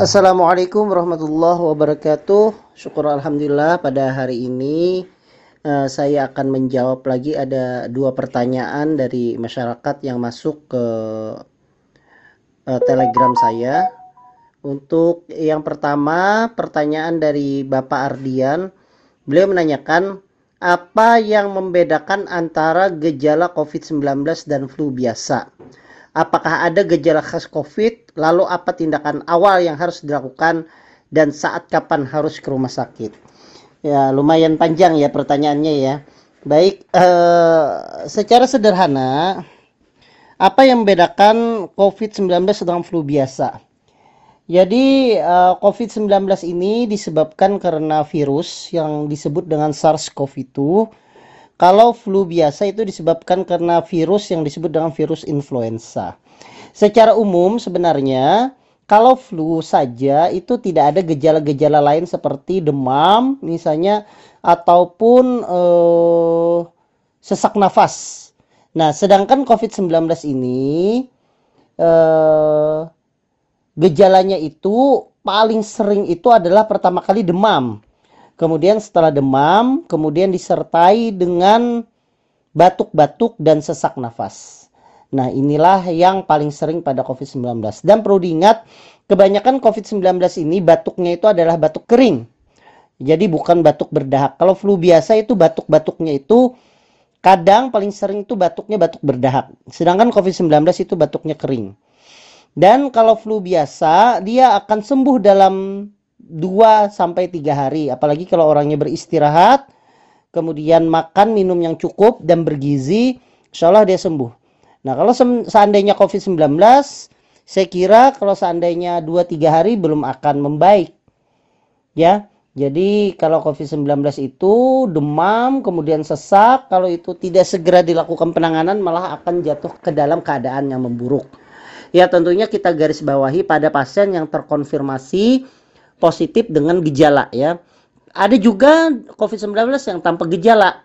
Assalamualaikum warahmatullahi wabarakatuh. Syukur alhamdulillah pada hari ini uh, saya akan menjawab lagi ada dua pertanyaan dari masyarakat yang masuk ke uh, Telegram saya. Untuk yang pertama, pertanyaan dari Bapak Ardian. Beliau menanyakan apa yang membedakan antara gejala COVID-19 dan flu biasa? Apakah ada gejala khas COVID, lalu apa tindakan awal yang harus dilakukan dan saat kapan harus ke rumah sakit. Ya, lumayan panjang ya pertanyaannya ya. Baik, eh, secara sederhana, apa yang membedakan COVID-19 dengan flu biasa? Jadi eh, COVID-19 ini disebabkan karena virus yang disebut dengan SARS-CoV-2 kalau flu biasa itu disebabkan karena virus yang disebut dengan virus influenza. Secara umum sebenarnya kalau flu saja itu tidak ada gejala-gejala lain seperti demam misalnya ataupun eh, sesak nafas. Nah, sedangkan COVID-19 ini eh, gejalanya itu paling sering itu adalah pertama kali demam. Kemudian setelah demam, kemudian disertai dengan batuk-batuk dan sesak nafas. Nah, inilah yang paling sering pada COVID-19. Dan perlu diingat, kebanyakan COVID-19 ini batuknya itu adalah batuk kering. Jadi bukan batuk berdahak. Kalau flu biasa itu batuk-batuknya itu kadang paling sering itu batuknya batuk berdahak. Sedangkan COVID-19 itu batuknya kering. Dan kalau flu biasa, dia akan sembuh dalam 2 sampai 3 hari. Apalagi kalau orangnya beristirahat, kemudian makan minum yang cukup dan bergizi, insya Allah dia sembuh. Nah, kalau seandainya COVID-19, saya kira kalau seandainya 2-3 hari belum akan membaik. Ya, jadi kalau COVID-19 itu demam, kemudian sesak, kalau itu tidak segera dilakukan penanganan malah akan jatuh ke dalam keadaan yang memburuk. Ya tentunya kita garis bawahi pada pasien yang terkonfirmasi positif dengan gejala ya. Ada juga COVID-19 yang tanpa gejala.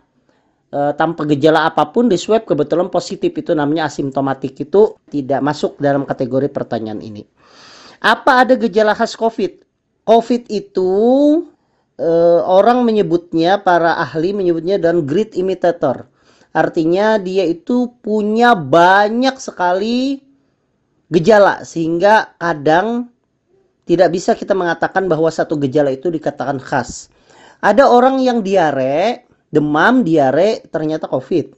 E, tanpa gejala apa pun di swab kebetulan positif itu namanya asimptomatik itu tidak masuk dalam kategori pertanyaan ini. Apa ada gejala khas COVID? COVID itu e, orang menyebutnya para ahli menyebutnya dan great imitator. Artinya dia itu punya banyak sekali gejala sehingga kadang tidak bisa kita mengatakan bahwa satu gejala itu dikatakan khas. Ada orang yang diare, demam, diare, ternyata COVID.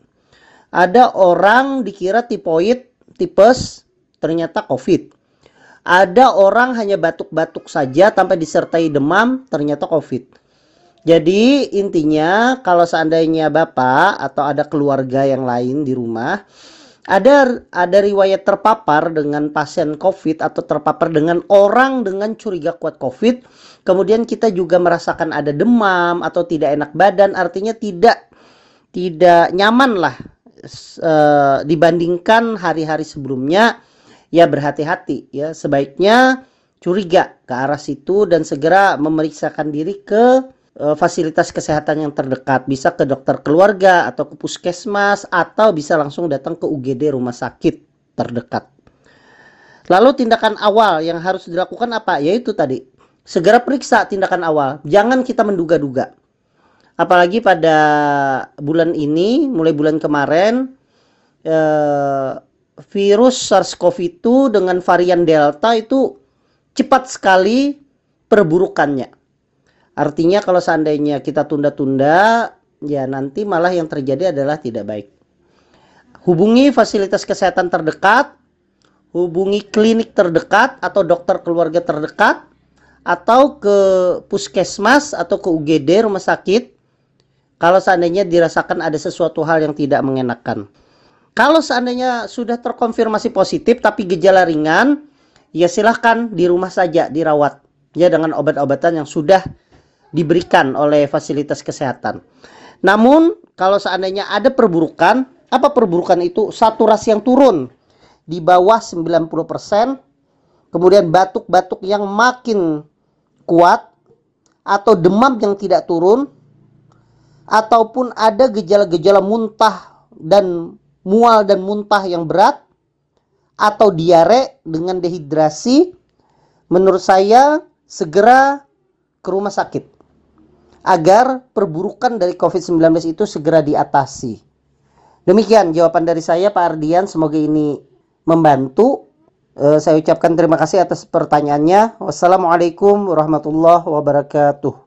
Ada orang dikira tipoid, tipes, ternyata COVID. Ada orang hanya batuk-batuk saja tanpa disertai demam, ternyata COVID. Jadi intinya kalau seandainya Bapak atau ada keluarga yang lain di rumah ada ada riwayat terpapar dengan pasien COVID atau terpapar dengan orang dengan curiga kuat COVID, kemudian kita juga merasakan ada demam atau tidak enak badan, artinya tidak tidak nyaman lah e, dibandingkan hari-hari sebelumnya, ya berhati-hati ya. Sebaiknya curiga ke arah situ dan segera memeriksakan diri ke fasilitas kesehatan yang terdekat, bisa ke dokter keluarga atau ke puskesmas atau bisa langsung datang ke UGD rumah sakit terdekat. Lalu tindakan awal yang harus dilakukan apa? Yaitu tadi, segera periksa tindakan awal. Jangan kita menduga-duga. Apalagi pada bulan ini, mulai bulan kemarin, eh, virus SARS-CoV-2 dengan varian Delta itu cepat sekali perburukannya Artinya kalau seandainya kita tunda-tunda, ya nanti malah yang terjadi adalah tidak baik. Hubungi fasilitas kesehatan terdekat, hubungi klinik terdekat atau dokter keluarga terdekat, atau ke puskesmas atau ke UGD rumah sakit kalau seandainya dirasakan ada sesuatu hal yang tidak mengenakan. Kalau seandainya sudah terkonfirmasi positif tapi gejala ringan, ya silahkan di rumah saja dirawat ya dengan obat-obatan yang sudah diberikan oleh fasilitas kesehatan. Namun kalau seandainya ada perburukan, apa perburukan itu? Saturasi yang turun di bawah 90%, kemudian batuk-batuk yang makin kuat atau demam yang tidak turun ataupun ada gejala-gejala muntah dan mual dan muntah yang berat atau diare dengan dehidrasi Menurut saya segera ke rumah sakit agar perburukan dari COVID-19 itu segera diatasi. Demikian jawaban dari saya Pak Ardian, semoga ini membantu. Uh, saya ucapkan terima kasih atas pertanyaannya. Wassalamualaikum warahmatullahi wabarakatuh.